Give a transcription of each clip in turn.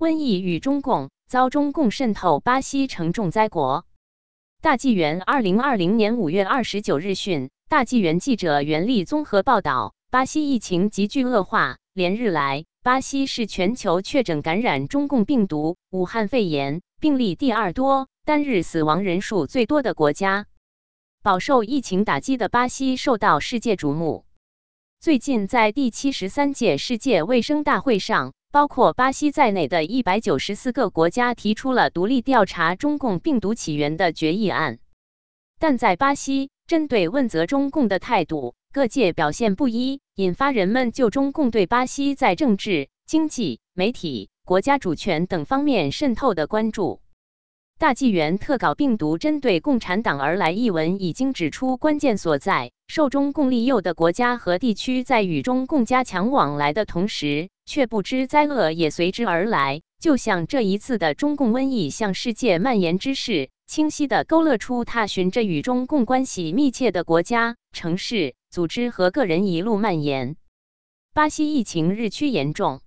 瘟疫与中共遭中共渗透，巴西成重灾国。大纪元二零二零年五月二十九日讯，大纪元记者袁立综合报道，巴西疫情急剧恶化，连日来，巴西是全球确诊感染中共病毒武汉肺炎病例第二多、单日死亡人数最多的国家。饱受疫情打击的巴西受到世界瞩目。最近，在第七十三届世界卫生大会上，包括巴西在内的一百九十四个国家提出了独立调查中共病毒起源的决议案。但在巴西，针对问责中共的态度，各界表现不一，引发人们就中共对巴西在政治、经济、媒体、国家主权等方面渗透的关注。大纪元特稿病毒针对共产党而来一文已经指出关键所在。受中共利诱的国家和地区在与中共加强往来的同时，却不知灾厄也随之而来。就像这一次的中共瘟疫向世界蔓延之势，清晰地勾勒出它循着与中共关系密切的国家、城市、组织和个人一路蔓延。巴西疫情日趋严重。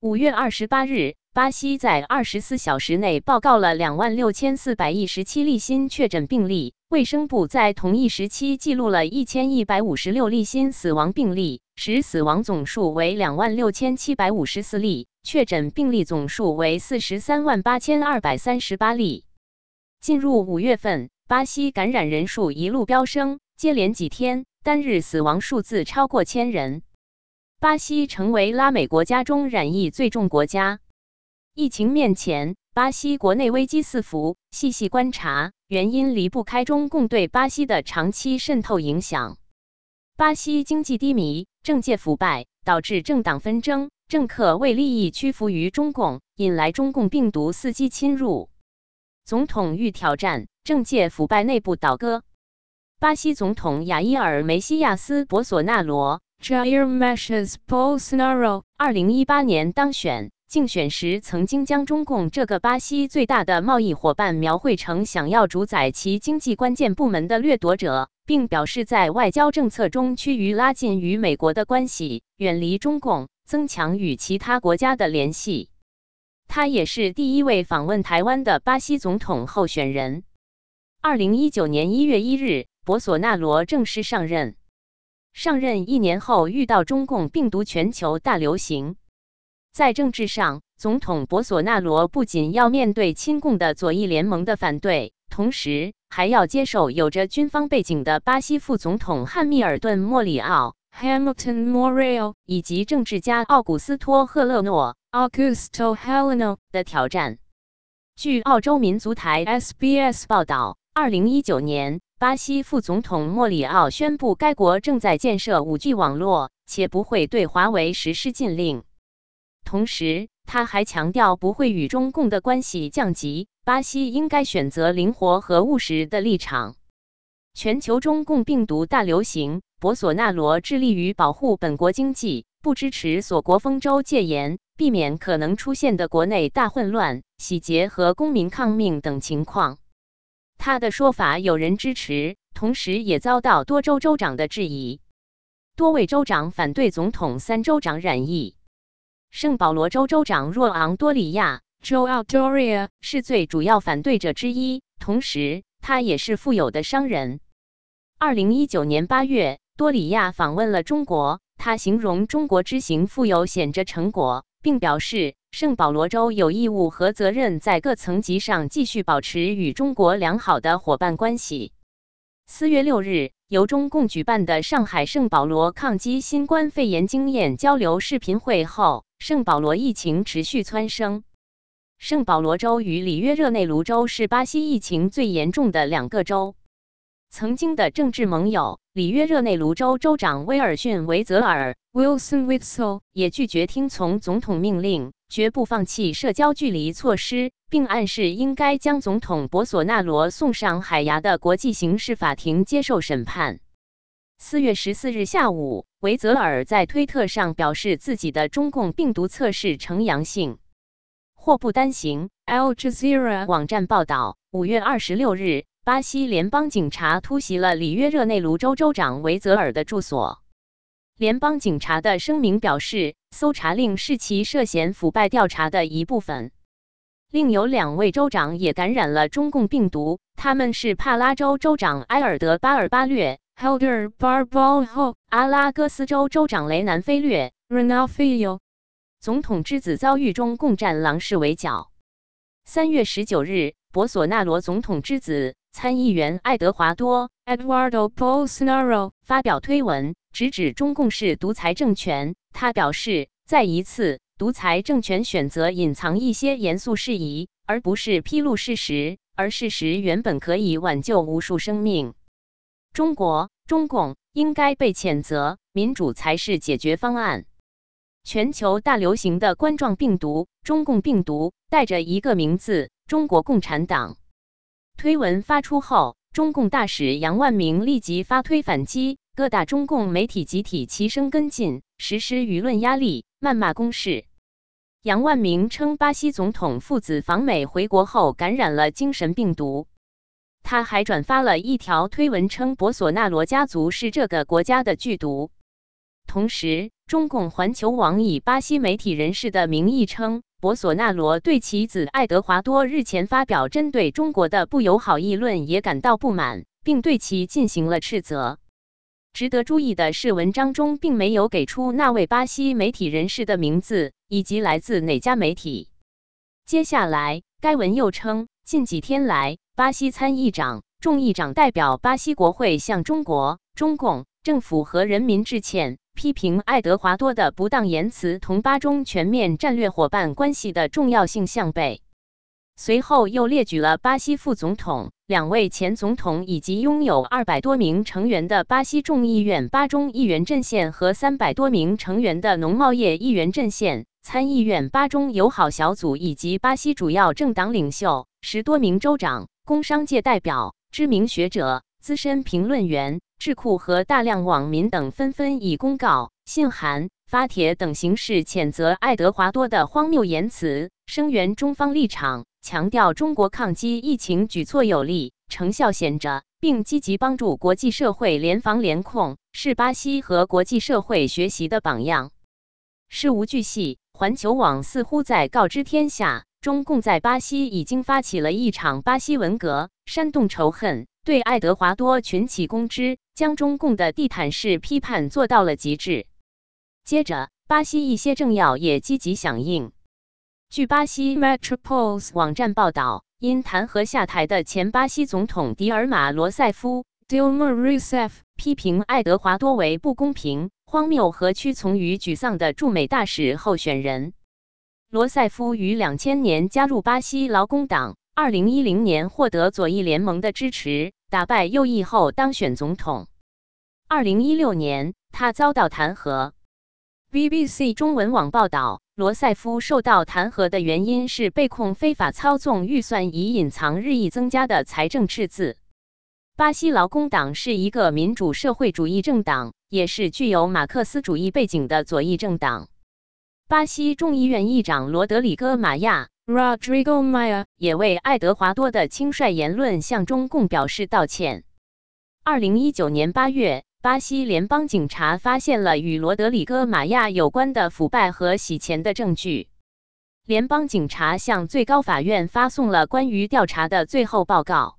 五月二十八日。巴西在二十四小时内报告了两万六千四百一十七例新确诊病例，卫生部在同一时期记录了一千一百五十六例新死亡病例，使死亡总数为两万六千七百五十四例，确诊病例总数为四十三万八千二百三十八例。进入五月份，巴西感染人数一路飙升，接连几天单日死亡数字超过千人，巴西成为拉美国家中染疫最重国家。疫情面前，巴西国内危机四伏。细细观察，原因离不开中共对巴西的长期渗透影响。巴西经济低迷，政界腐败，导致政党纷争，政客为利益屈服于中共，引来中共病毒伺机侵入。总统欲挑战，政界腐败，内部倒戈。巴西总统雅伊尔梅西亚斯·博索纳罗 （Jair Messias Bolsonaro） 二零一八年当选。竞选时曾经将中共这个巴西最大的贸易伙伴描绘成想要主宰其经济关键部门的掠夺者，并表示在外交政策中趋于拉近与美国的关系，远离中共，增强与其他国家的联系。他也是第一位访问台湾的巴西总统候选人。二零一九年一月一日，博索纳罗正式上任。上任一年后，遇到中共病毒全球大流行。在政治上，总统博索纳罗不仅要面对亲共的左翼联盟的反对，同时还要接受有着军方背景的巴西副总统汉密尔顿·莫里奥 （Hamilton Morio） 以及政治家奥古斯托·赫勒诺 （Augusto Heleno） 的挑战。据澳洲民族台 SBS 报道，二零一九年，巴西副总统莫里奥宣布，该国正在建设五 G 网络，且不会对华为实施禁令。同时，他还强调不会与中共的关系降级，巴西应该选择灵活和务实的立场。全球中共病毒大流行，博索纳罗致力于保护本国经济，不支持锁国封州戒严，避免可能出现的国内大混乱、洗劫和公民抗命等情况。他的说法有人支持，同时也遭到多州州长的质疑。多位州长反对总统三州长染疫。圣保罗州州长若昂多里亚 （Joao Doria） 是最主要反对者之一，同时他也是富有的商人。二零一九年八月，多里亚访问了中国，他形容中国之行富有显着成果，并表示圣保罗州有义务和责任在各层级上继续保持与中国良好的伙伴关系。四月六日，由中共举办的上海圣保罗抗击新冠肺炎经验交流视频会后。圣保罗疫情持续蹿升。圣保罗州与里约热内卢州是巴西疫情最严重的两个州。曾经的政治盟友里约热内卢州州长威尔逊·维泽尔 （Wilson Witzel） 也拒绝听从总统命令，绝不放弃社交距离措施，并暗示应该将总统博索纳罗送上海牙的国际刑事法庭接受审判。四月十四日下午，维泽尔在推特上表示自己的中共病毒测试呈阳性。祸不单行，Al Jazeera 网站报道，五月二十六日，巴西联邦警察突袭了里约热内卢州州长维泽尔的住所。联邦警察的声明表示，搜查令是其涉嫌腐败调查的一部分。另有两位州长也感染了中共病毒，他们是帕拉州州长埃尔德巴尔巴略、Helder Barbalho, 阿拉戈斯州州长雷南菲略。Renalfio, 总统之子遭遇中共战狼式围剿。三月十九日，博索纳罗总统之子参议员爱德华多 Eduardo Bolsonaro, 发表推文，直指中共是独裁政权。他表示，再一次，独裁政权选择隐藏一些严肃事宜，而不是披露事实，而事实原本可以挽救无数生命。中国、中共应该被谴责，民主才是解决方案。全球大流行的冠状病毒——中共病毒，带着一个名字：中国共产党。推文发出后，中共大使杨万明立即发推反击，各大中共媒体集体齐声跟进，实施舆论压力，谩骂攻势。杨万明称，巴西总统父子访美回国后感染了精神病毒。他还转发了一条推文，称博索纳罗家族是这个国家的剧毒。同时，中共环球网以巴西媒体人士的名义称，博索纳罗对其子爱德华多日前发表针对中国的不友好议论也感到不满，并对其进行了斥责。值得注意的是，文章中并没有给出那位巴西媒体人士的名字以及来自哪家媒体。接下来，该文又称，近几天来，巴西参议长、众议长代表巴西国会向中国、中共政府和人民致歉。批评爱德华多的不当言辞同巴中全面战略伙伴关系的重要性相悖。随后又列举了巴西副总统、两位前总统以及拥有二百多名成员的巴西众议院巴中议员阵线和三百多名成员的农贸业议员阵线、参议院巴中友好小组以及巴西主要政党领袖、十多名州长、工商界代表、知名学者、资深评论员。智库和大量网民等纷纷以公告、信函、发帖等形式谴责爱德华多的荒谬言辞，声援中方立场，强调中国抗击疫情举措有力、成效显著，并积极帮助国际社会联防联控，是巴西和国际社会学习的榜样。事无巨细，环球网似乎在告知天下，中共在巴西已经发起了一场巴西文革，煽动仇恨。对爱德华多群起攻之，将中共的地毯式批判做到了极致。接着，巴西一些政要也积极响应。据巴西 Metropolis 网站报道，因弹劾下台的前巴西总统迪尔马·罗塞夫 Dilma Rousseff 批评爱德华多为不公平、荒谬和屈从于沮丧的驻美大使候选人。罗塞夫于两千年加入巴西劳工党。二零一零年获得左翼联盟的支持，打败右翼后当选总统。二零一六年，他遭到弹劾。BBC 中文网报道，罗塞夫受到弹劾的原因是被控非法操纵预算以隐藏日益增加的财政赤字。巴西劳工党是一个民主社会主义政党，也是具有马克思主义背景的左翼政党。巴西众议院议长罗德里戈·马亚。Rodrigo Maia 也为爱德华多的轻率言论向中共表示道歉。二零一九年八月，巴西联邦警察发现了与罗德里戈·马亚有关的腐败和洗钱的证据。联邦警察向最高法院发送了关于调查的最后报告。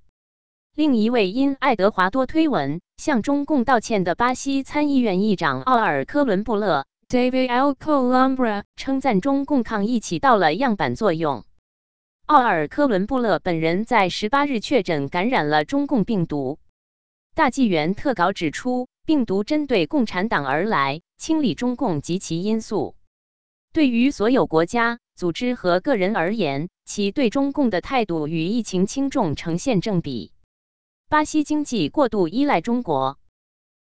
另一位因爱德华多推文向中共道歉的巴西参议院议长奥尔科伦布勒。David Alcolumbre 称赞中共抗疫起到了样板作用。奥尔科伦布勒本人在十八日确诊感染了中共病毒。大纪元特稿指出，病毒针对共产党而来，清理中共及其因素。对于所有国家、组织和个人而言，其对中共的态度与疫情轻重呈现正比。巴西经济过度依赖中国。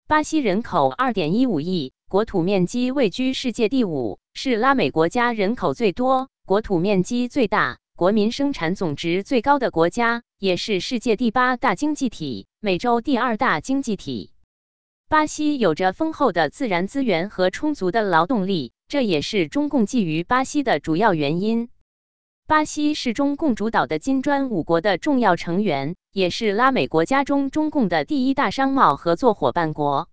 巴西人口二点一五亿。国土面积位居世界第五，是拉美国家人口最多、国土面积最大、国民生产总值最高的国家，也是世界第八大经济体、美洲第二大经济体。巴西有着丰厚的自然资源和充足的劳动力，这也是中共觊觎巴西的主要原因。巴西是中共主导的金砖五国的重要成员，也是拉美国家中中共的第一大商贸合作伙伴国。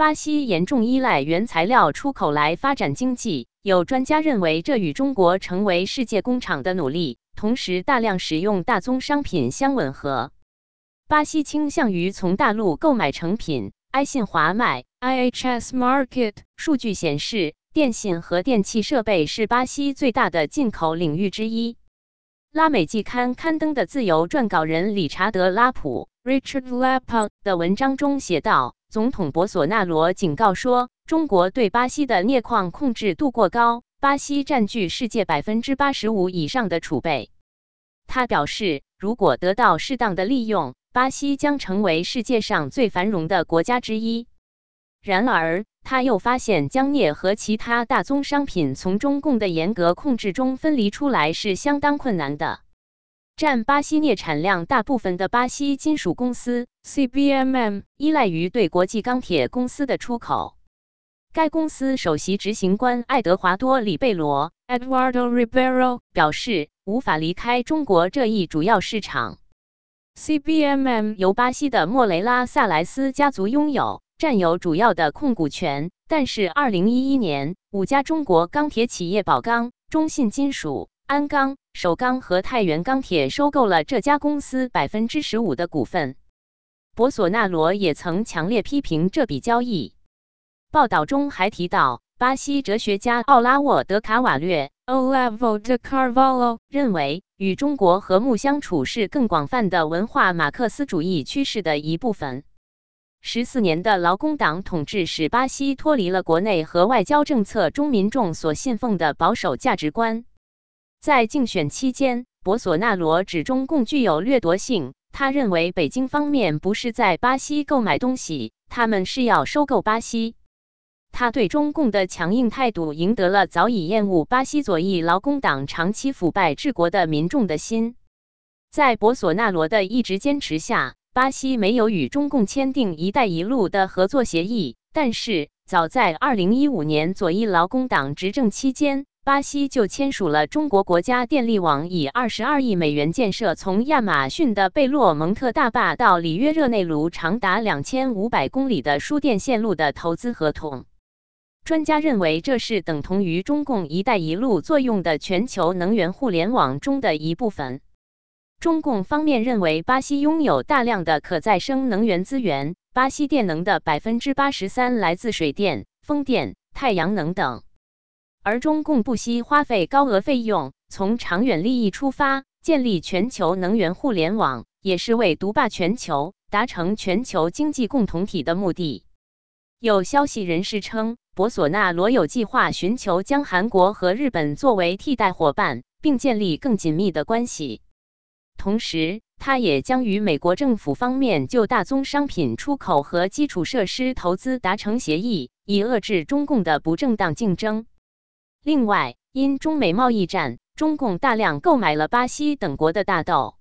巴西严重依赖原材料出口来发展经济，有专家认为，这与中国成为世界工厂的努力，同时大量使用大宗商品相吻合。巴西倾向于从大陆购买成品。埃信华卖 IHS Market 数据显示，电信和电气设备是巴西最大的进口领域之一。拉美季刊刊登的自由撰稿人理查德·拉普 Richard Lapa 的文章中写道：“总统博索纳罗警告说，中国对巴西的镍矿控制度过高，巴西占据世界百分之八十五以上的储备。”他表示，如果得到适当的利用，巴西将成为世界上最繁荣的国家之一。然而，他又发现，将镍和其他大宗商品从中共的严格控制中分离出来是相当困难的。占巴西镍产量大部分的巴西金属公司 CBMM 依赖于对国际钢铁公司的出口。该公司首席执行官爱德华多·里贝罗 Eduardo Ribeiro 表示，无法离开中国这一主要市场。CBMM 由巴西的莫雷拉萨莱斯家族拥有，占有主要的控股权。但是，二零一一年，五家中国钢铁企业宝钢、中信金属、鞍钢、首钢和太原钢铁收购了这家公司百分之十五的股份。博索纳罗也曾强烈批评这笔交易。报道中还提到，巴西哲学家奥拉沃·德卡瓦略 Olavo de Carvalho 认为。与中国和睦相处是更广泛的文化马克思主义趋势的一部分。十四年的劳工党统治使巴西脱离了国内和外交政策中民众所信奉的保守价值观。在竞选期间，博索纳罗指中共具有掠夺性。他认为北京方面不是在巴西购买东西，他们是要收购巴西。他对中共的强硬态度赢得了早已厌恶巴西左翼劳工党长期腐败治国的民众的心。在博索纳罗的一直坚持下，巴西没有与中共签订“一带一路”的合作协议。但是，早在2015年左翼劳工党执政期间，巴西就签署了中国国家电力网以22亿美元建设从亚马逊的贝洛蒙特大坝到里约热内卢长达2500公里的输电线路的投资合同。专家认为，这是等同于中共“一带一路”作用的全球能源互联网中的一部分。中共方面认为，巴西拥有大量的可再生能源资源，巴西电能的百分之八十三来自水电、风电、太阳能等。而中共不惜花费高额费用，从长远利益出发，建立全球能源互联网，也是为独霸全球、达成全球经济共同体的目的。有消息人士称。博索纳罗有计划寻求将韩国和日本作为替代伙伴，并建立更紧密的关系。同时，他也将与美国政府方面就大宗商品出口和基础设施投资达成协议，以遏制中共的不正当竞争。另外，因中美贸易战，中共大量购买了巴西等国的大豆。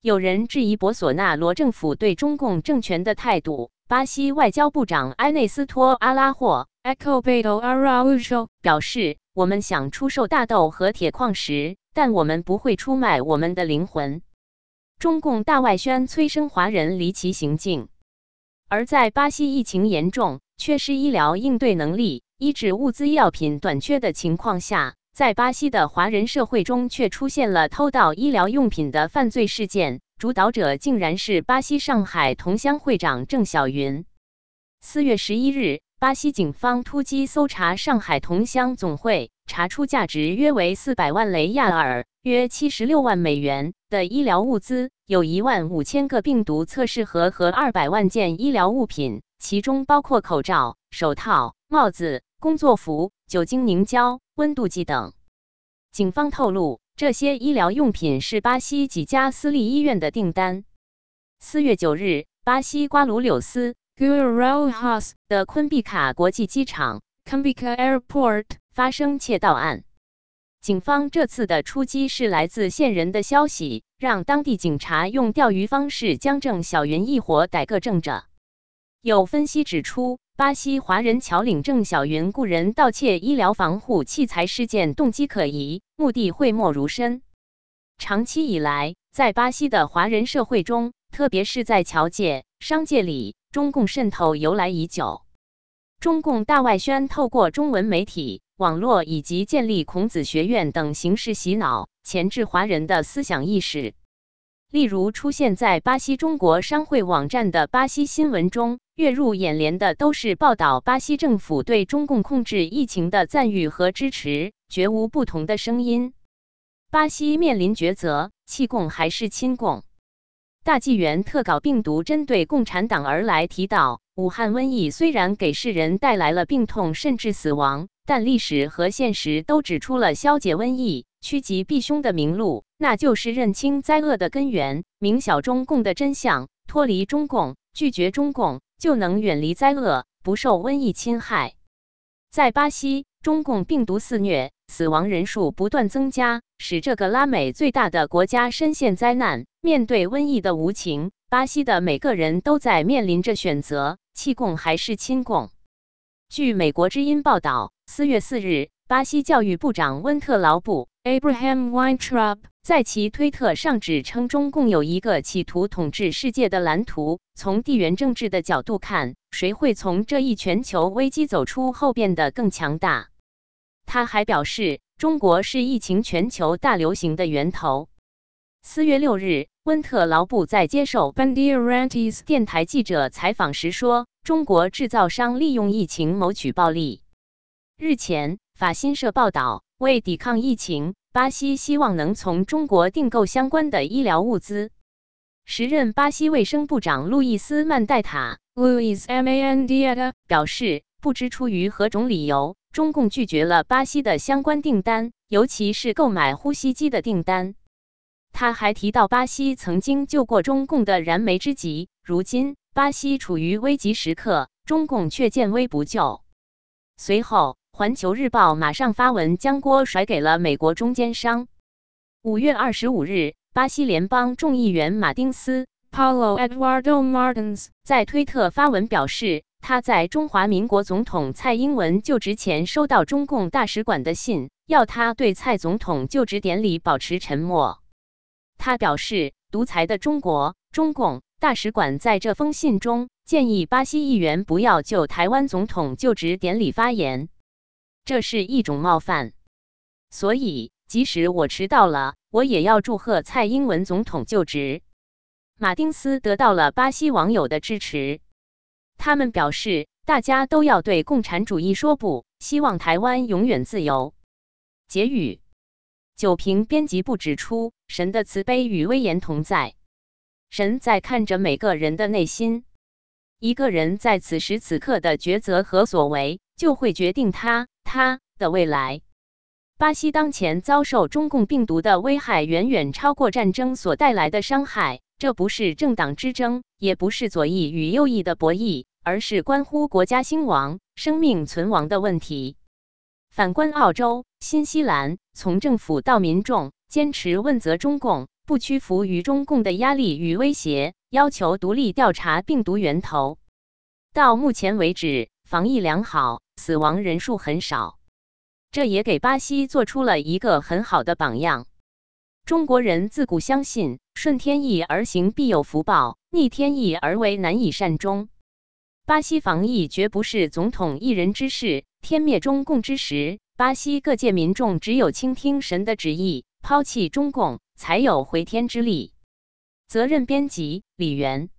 有人质疑博索纳罗政府对中共政权的态度。巴西外交部长埃内斯托·阿拉霍。Ecobedo Araujo 表示：“我们想出售大豆和铁矿石，但我们不会出卖我们的灵魂。”中共大外宣催生华人离奇行径，而在巴西疫情严重、缺失医疗应对能力、医治物资药品短缺的情况下，在巴西的华人社会中却出现了偷盗医疗用品的犯罪事件，主导者竟然是巴西上海同乡会长郑晓云。四月十一日。巴西警方突击搜查上海同乡总会，查出价值约为四百万雷亚尔（约七十六万美元）的医疗物资，有一万五千个病毒测试盒和二百万件医疗物品，其中包括口罩、手套、帽子、工作服、酒精凝胶、温度计等。警方透露，这些医疗用品是巴西几家私立医院的订单。四月九日，巴西瓜卢柳斯。Guarulhos 的昆比卡国际机场 （Cumbika Airport） 发生窃盗案。警方这次的出击是来自线人的消息，让当地警察用钓鱼方式将郑小云一伙逮个正着。有分析指出，巴西华人侨领郑小云雇人盗窃医疗防护器材事件动机可疑，目的讳莫如深。长期以来，在巴西的华人社会中，特别是在侨界、商界里，中共渗透由来已久。中共大外宣透过中文媒体、网络以及建立孔子学院等形式洗脑、钳制华人的思想意识。例如，出现在巴西中国商会网站的巴西新闻中，跃入眼帘的都是报道巴西政府对中共控制疫情的赞誉和支持，绝无不同的声音。巴西面临抉择：弃共还是亲共？大纪元特稿病毒针对共产党而来，提到武汉瘟疫虽然给世人带来了病痛甚至死亡，但历史和现实都指出了消解瘟疫、趋吉避凶的明路，那就是认清灾厄的根源，明晓中共的真相，脱离中共，拒绝中共，就能远离灾厄，不受瘟疫侵害。在巴西，中共病毒肆虐，死亡人数不断增加，使这个拉美最大的国家深陷灾难。面对瘟疫的无情，巴西的每个人都在面临着选择：弃共还是亲共。据美国之音报道，四月四日，巴西教育部长温特劳布 Abraham Weintraub 在其推特上指称，中共有一个企图统治世界的蓝图。从地缘政治的角度看，谁会从这一全球危机走出后变得更强大？他还表示，中国是疫情全球大流行的源头。四月六日，温特劳布在接受 Bandeirantes 电台记者采访时说：“中国制造商利用疫情谋取暴利。”日前，法新社报道，为抵抗疫情，巴西希望能从中国订购相关的医疗物资。时任巴西卫生部长路易斯·曼代塔 Luis Mandetta 表示，不知出于何种理由，中共拒绝了巴西的相关订单，尤其是购买呼吸机的订单。他还提到，巴西曾经救过中共的燃眉之急，如今巴西处于危急时刻，中共却见危不救。随后，《环球日报》马上发文将锅甩给了美国中间商。五月二十五日，巴西联邦众议员马丁斯 Paulo Eduardo Martins 在推特发文表示，他在中华民国总统蔡英文就职前收到中共大使馆的信，要他对蔡总统就职典礼保持沉默。他表示，独裁的中国中共大使馆在这封信中建议巴西议员不要就台湾总统就职典礼发言，这是一种冒犯。所以，即使我迟到了，我也要祝贺蔡英文总统就职。马丁斯得到了巴西网友的支持，他们表示，大家都要对共产主义说不，希望台湾永远自由。结语。九评编辑部指出，神的慈悲与威严同在，神在看着每个人的内心。一个人在此时此刻的抉择和所为，就会决定他他的未来。巴西当前遭受中共病毒的危害，远远超过战争所带来的伤害。这不是政党之争，也不是左翼与右翼的博弈，而是关乎国家兴亡、生命存亡的问题。反观澳洲、新西兰，从政府到民众，坚持问责中共，不屈服于中共的压力与威胁，要求独立调查病毒源头。到目前为止，防疫良好，死亡人数很少，这也给巴西做出了一个很好的榜样。中国人自古相信“顺天意而行必有福报，逆天意而为难以善终”。巴西防疫绝不是总统一人之事。天灭中共之时，巴西各界民众只有倾听神的旨意，抛弃中共，才有回天之力。责任编辑：李元。